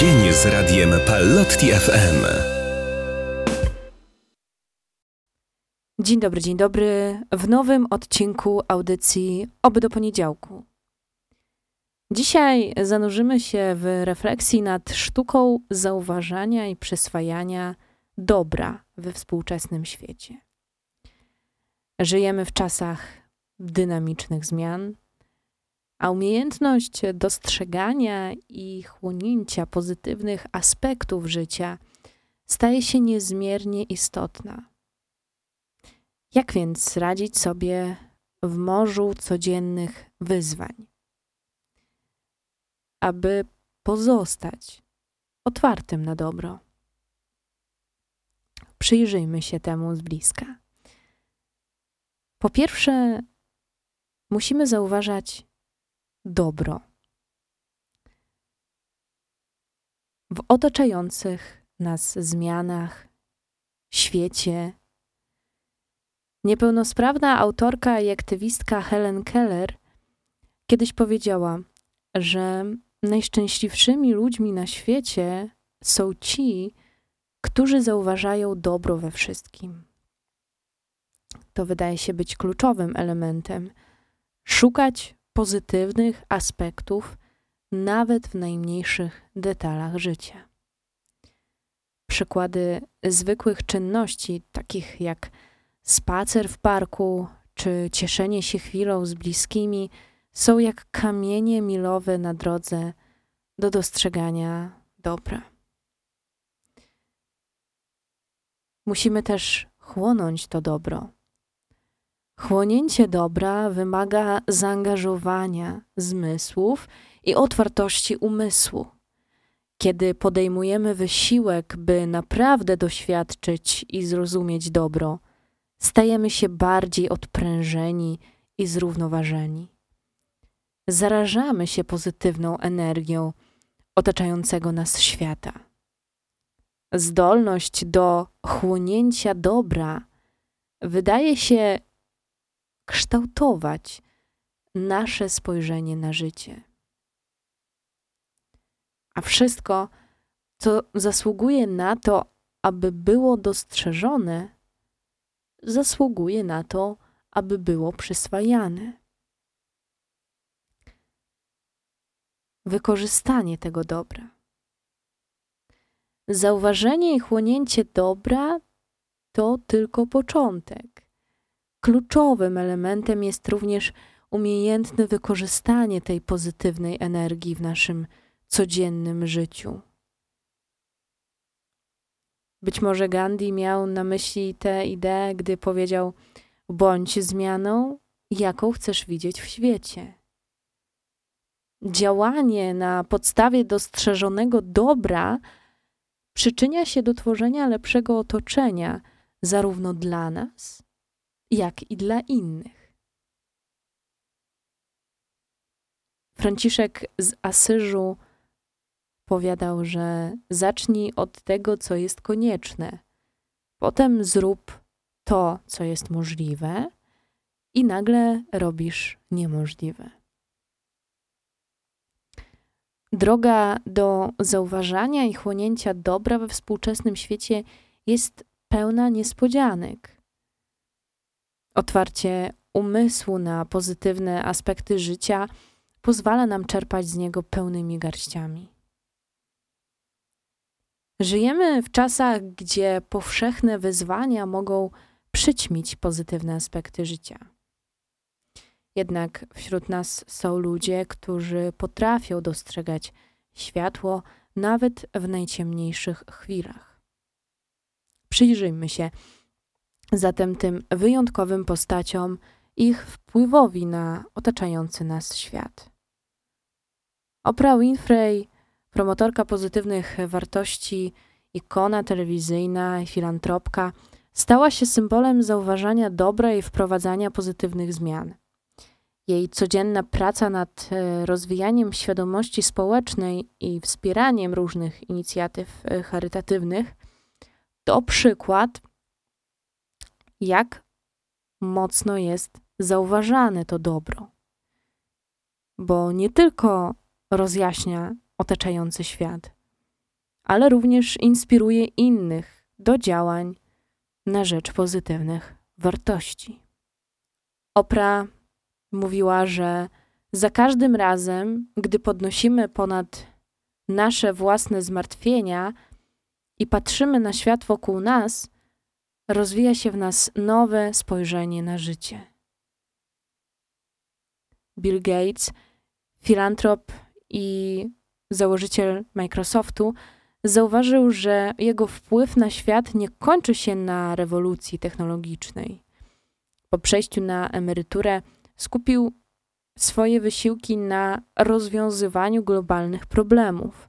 Dzień z radiem Pallotti FM. Dzień dobry, dzień dobry. W nowym odcinku audycji Oby do poniedziałku. Dzisiaj zanurzymy się w refleksji nad sztuką zauważania i przyswajania dobra we współczesnym świecie. Żyjemy w czasach dynamicznych zmian, a umiejętność dostrzegania i chłonięcia pozytywnych aspektów życia staje się niezmiernie istotna. Jak więc radzić sobie w morzu codziennych wyzwań, aby pozostać otwartym na dobro? Przyjrzyjmy się temu z bliska. Po pierwsze, musimy zauważać dobro. W otaczających nas zmianach, świecie, niepełnosprawna autorka i aktywistka Helen Keller kiedyś powiedziała, że najszczęśliwszymi ludźmi na świecie są ci, którzy zauważają dobro we wszystkim. To wydaje się być kluczowym elementem. Szukać pozytywnych aspektów nawet w najmniejszych detalach życia. Przykłady zwykłych czynności, takich jak spacer w parku czy cieszenie się chwilą z bliskimi, są jak kamienie milowe na drodze do dostrzegania dobra. Musimy też chłonąć to dobro Chłonięcie dobra wymaga zaangażowania zmysłów i otwartości umysłu. Kiedy podejmujemy wysiłek, by naprawdę doświadczyć i zrozumieć dobro, stajemy się bardziej odprężeni i zrównoważeni. Zarażamy się pozytywną energią otaczającego nas świata. Zdolność do chłonięcia dobra wydaje się kształtować nasze spojrzenie na życie. A wszystko, co zasługuje na to, aby było dostrzeżone, zasługuje na to, aby było przyswajane. Wykorzystanie tego dobra. Zauważenie i chłonięcie dobra to tylko początek. Kluczowym elementem jest również umiejętne wykorzystanie tej pozytywnej energii w naszym codziennym życiu. Być może Gandhi miał na myśli tę ideę, gdy powiedział: Bądź zmianą, jaką chcesz widzieć w świecie. Działanie na podstawie dostrzeżonego dobra przyczynia się do tworzenia lepszego otoczenia, zarówno dla nas, jak i dla innych. Franciszek z Asyżu powiadał, że zacznij od tego, co jest konieczne, potem zrób to, co jest możliwe, i nagle robisz niemożliwe. Droga do zauważania i chłonięcia dobra we współczesnym świecie jest pełna niespodzianek. Otwarcie umysłu na pozytywne aspekty życia pozwala nam czerpać z niego pełnymi garściami. Żyjemy w czasach, gdzie powszechne wyzwania mogą przyćmić pozytywne aspekty życia. Jednak wśród nas są ludzie, którzy potrafią dostrzegać światło nawet w najciemniejszych chwilach. Przyjrzyjmy się zatem tym wyjątkowym postaciom ich wpływowi na otaczający nas świat. Oprah Winfrey, promotorka pozytywnych wartości, ikona telewizyjna i filantropka, stała się symbolem zauważania dobra i wprowadzania pozytywnych zmian. Jej codzienna praca nad e, rozwijaniem świadomości społecznej i wspieraniem różnych inicjatyw e, charytatywnych to przykład jak mocno jest zauważane to dobro. Bo nie tylko rozjaśnia otaczający świat, ale również inspiruje innych do działań na rzecz pozytywnych wartości. Opra mówiła, że za każdym razem, gdy podnosimy ponad nasze własne zmartwienia i patrzymy na świat wokół nas, rozwija się w nas nowe spojrzenie na życie. Bill Gates, filantrop i założyciel Microsoftu, zauważył, że jego wpływ na świat nie kończy się na rewolucji technologicznej. Po przejściu na emeryturę skupił swoje wysiłki na rozwiązywaniu globalnych problemów.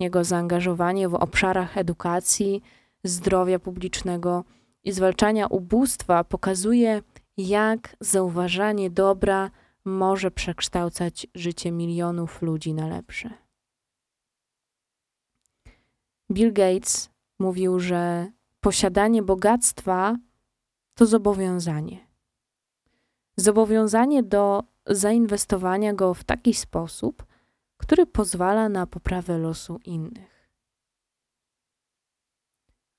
Jego zaangażowanie w obszarach edukacji, zdrowia publicznego i zwalczania ubóstwa pokazuje, jak zauważanie dobra może przekształcać życie milionów ludzi na lepsze. Bill Gates mówił, że posiadanie bogactwa to zobowiązanie. Zobowiązanie do zainwestowania go w taki sposób, który pozwala na poprawę losu innych.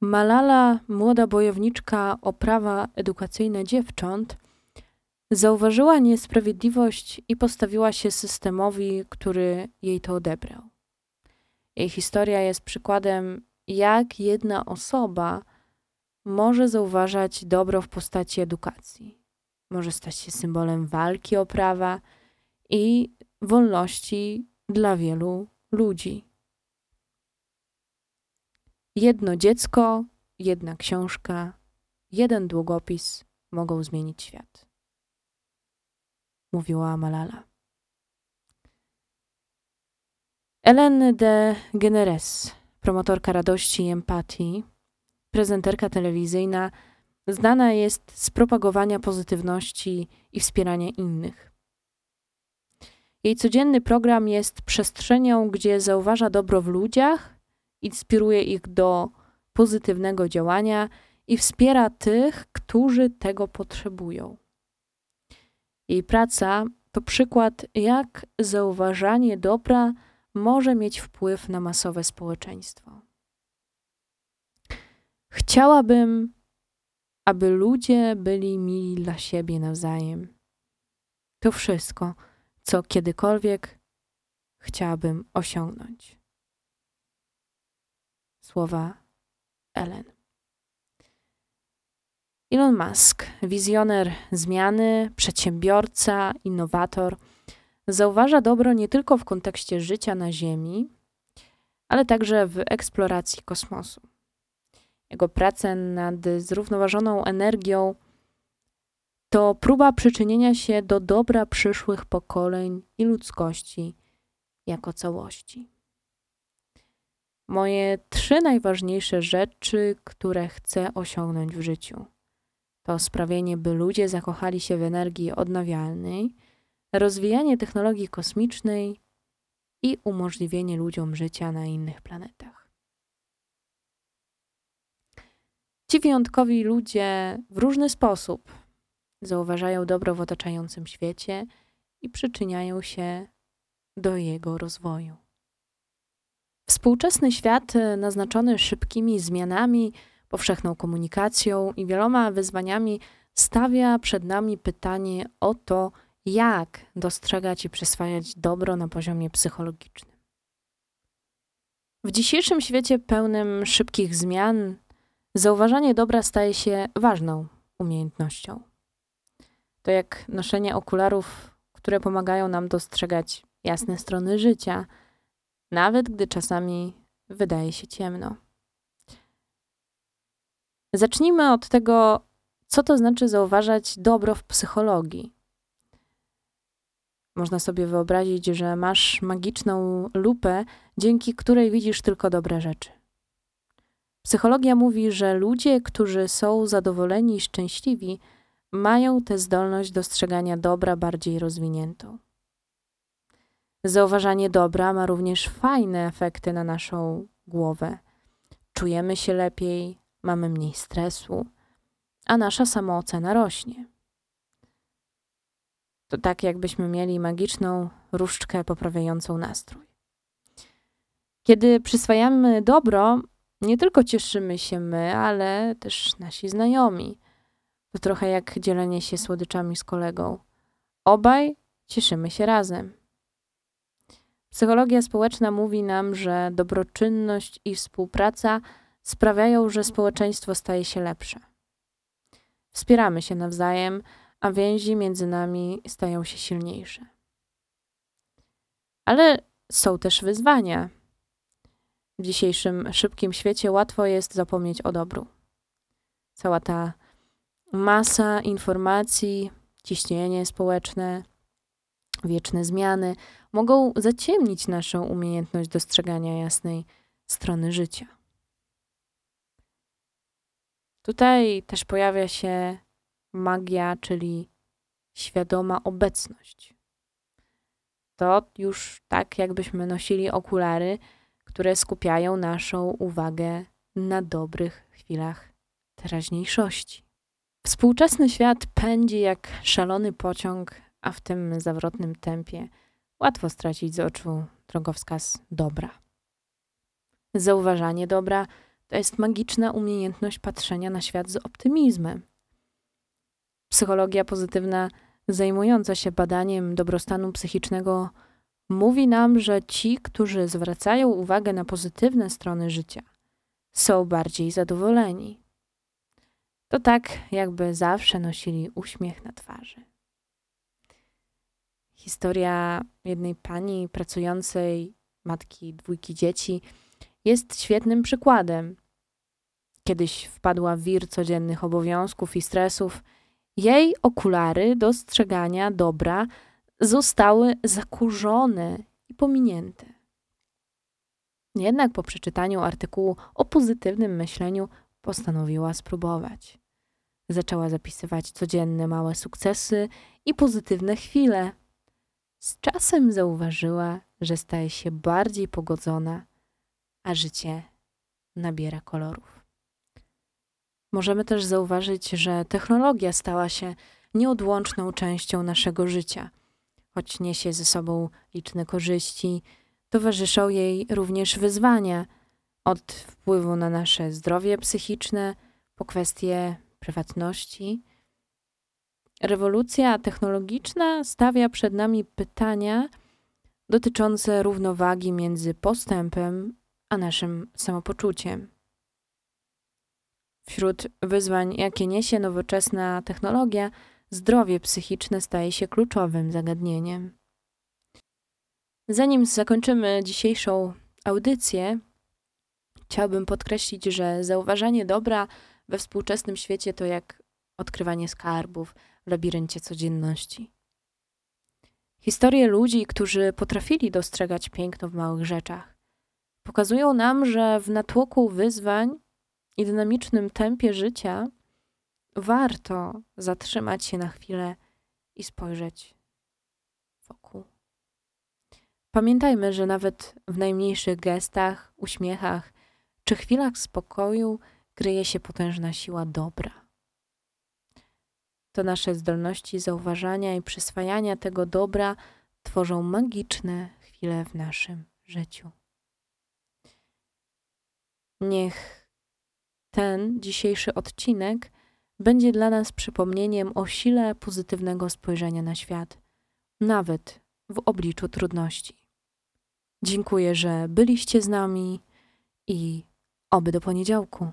Malala, młoda bojowniczka o prawa edukacyjne dziewcząt, zauważyła niesprawiedliwość i postawiła się systemowi, który jej to odebrał. Jej historia jest przykładem, jak jedna osoba może zauważać dobro w postaci edukacji. Może stać się symbolem walki o prawa i wolności dla wielu ludzi. Jedno dziecko, jedna książka, jeden długopis mogą zmienić świat. Mówiła Malala. Ellen de Generes, promotorka radości i empatii, prezenterka telewizyjna, znana jest z propagowania pozytywności i wspierania innych. Jej codzienny program jest przestrzenią, gdzie zauważa dobro w ludziach, inspiruje ich do pozytywnego działania i wspiera tych, którzy tego potrzebują. Jej praca to przykład, jak zauważanie dobra może mieć wpływ na masowe społeczeństwo. Chciałabym, aby ludzie byli mili dla siebie nawzajem. To wszystko, co kiedykolwiek chciałabym osiągnąć. Słowa Ellen. Elon Musk, wizjoner zmiany, przedsiębiorca, innowator, zauważa dobro nie tylko w kontekście życia na Ziemi, ale także w eksploracji kosmosu. Jego prace nad zrównoważoną energią to próba przyczynienia się do dobra przyszłych pokoleń i ludzkości jako całości. Moje trzy najważniejsze rzeczy, które chcę osiągnąć w życiu, to sprawienie, by ludzie zakochali się w energii odnawialnej, rozwijanie technologii kosmicznej i umożliwienie ludziom życia na innych planetach. Ci wyjątkowi ludzie w różny sposób zauważają dobro w otaczającym świecie i przyczyniają się do jego rozwoju. Współczesny świat, e, naznaczony szybkimi zmianami, powszechną komunikacją i wieloma wyzwaniami, stawia przed nami pytanie o to, jak dostrzegać i przyswajać dobro na poziomie psychologicznym. W dzisiejszym świecie pełnym szybkich zmian, zauważanie dobra staje się ważną umiejętnością. To jak noszenie okularów, które pomagają nam dostrzegać jasne strony życia, nawet gdy czasami wydaje się ciemno. Zacznijmy od tego, co to znaczy zauważać dobro w psychologii. Można sobie wyobrazić, że masz magiczną lupę, dzięki której widzisz tylko dobre rzeczy. Psychologia mówi, że ludzie, którzy są zadowoleni i szczęśliwi, mają tę zdolność dostrzegania dobra bardziej rozwiniętą. Zauważanie dobra ma również fajne efekty na naszą głowę. Czujemy się lepiej, mamy mniej stresu, a nasza samoocena rośnie. To tak, jakbyśmy mieli magiczną różdżkę poprawiającą nastrój. Kiedy przyswajamy dobro, nie tylko cieszymy się my, ale też nasi znajomi. To trochę jak dzielenie się słodyczami z kolegą. Obaj cieszymy się razem. Psychologia społeczna mówi nam, że dobroczynność i współpraca sprawiają, że społeczeństwo staje się lepsze. Wspieramy się nawzajem, a więzi między nami stają się silniejsze. Ale są też wyzwania. W dzisiejszym szybkim świecie łatwo jest zapomnieć o dobru. Cała ta masa informacji, ciśnienie społeczne, wieczne zmiany mogą zaciemnić naszą umiejętność dostrzegania jasnej strony życia. Tutaj też pojawia się magia, czyli świadoma obecność. To już tak, jakbyśmy nosili okulary, które skupiają naszą uwagę na dobrych chwilach teraźniejszości. Współczesny świat pędzi jak szalony pociąg, a w tym zawrotnym tempie łatwo stracić z oczu drogowskaz dobra. Zauważanie dobra to jest magiczna umiejętność patrzenia na świat z optymizmem. Psychologia pozytywna, zajmująca się badaniem dobrostanu psychicznego, mówi nam, że ci, którzy zwracają uwagę na pozytywne strony życia, są bardziej zadowoleni. To tak, jakby zawsze nosili uśmiech na twarzy. Historia jednej pani pracującej, matki dwójki dzieci, jest świetnym przykładem. Kiedyś wpadła w wir codziennych obowiązków i stresów. Jej okulary dostrzegania dobra zostały zakurzone i pominięte. Jednak po przeczytaniu artykułu o pozytywnym myśleniu postanowiła spróbować. Zaczęła zapisywać codzienne małe sukcesy i pozytywne chwile. Z czasem zauważyła, że staje się bardziej pogodzona, a życie nabiera kolorów. Możemy też zauważyć, że technologia stała się nieodłączną częścią naszego życia. Choć niesie ze sobą liczne korzyści, towarzyszą jej również wyzwania od wpływu na nasze zdrowie psychiczne po kwestie prywatności. Rewolucja technologiczna stawia przed nami pytania dotyczące równowagi między postępem a naszym samopoczuciem. Wśród wyzwań, jakie niesie nowoczesna technologia, zdrowie psychiczne staje się kluczowym zagadnieniem. Zanim zakończymy dzisiejszą audycję, chciałbym podkreślić, że zauważanie dobra we współczesnym świecie to jak odkrywanie skarbów labiryncie codzienności. Historie ludzi, którzy potrafili dostrzegać piękno w małych rzeczach, pokazują nam, że w natłoku wyzwań i dynamicznym tempie życia warto zatrzymać się na chwilę i spojrzeć wokół. Pamiętajmy, że nawet w najmniejszych gestach, uśmiechach czy chwilach spokoju kryje się potężna siła dobra. To nasze zdolności zauważania i przyswajania tego dobra tworzą magiczne chwile w naszym życiu. Niech ten dzisiejszy odcinek będzie dla nas przypomnieniem o sile pozytywnego spojrzenia na świat, nawet w obliczu trudności. Dziękuję, że byliście z nami i oby do poniedziałku.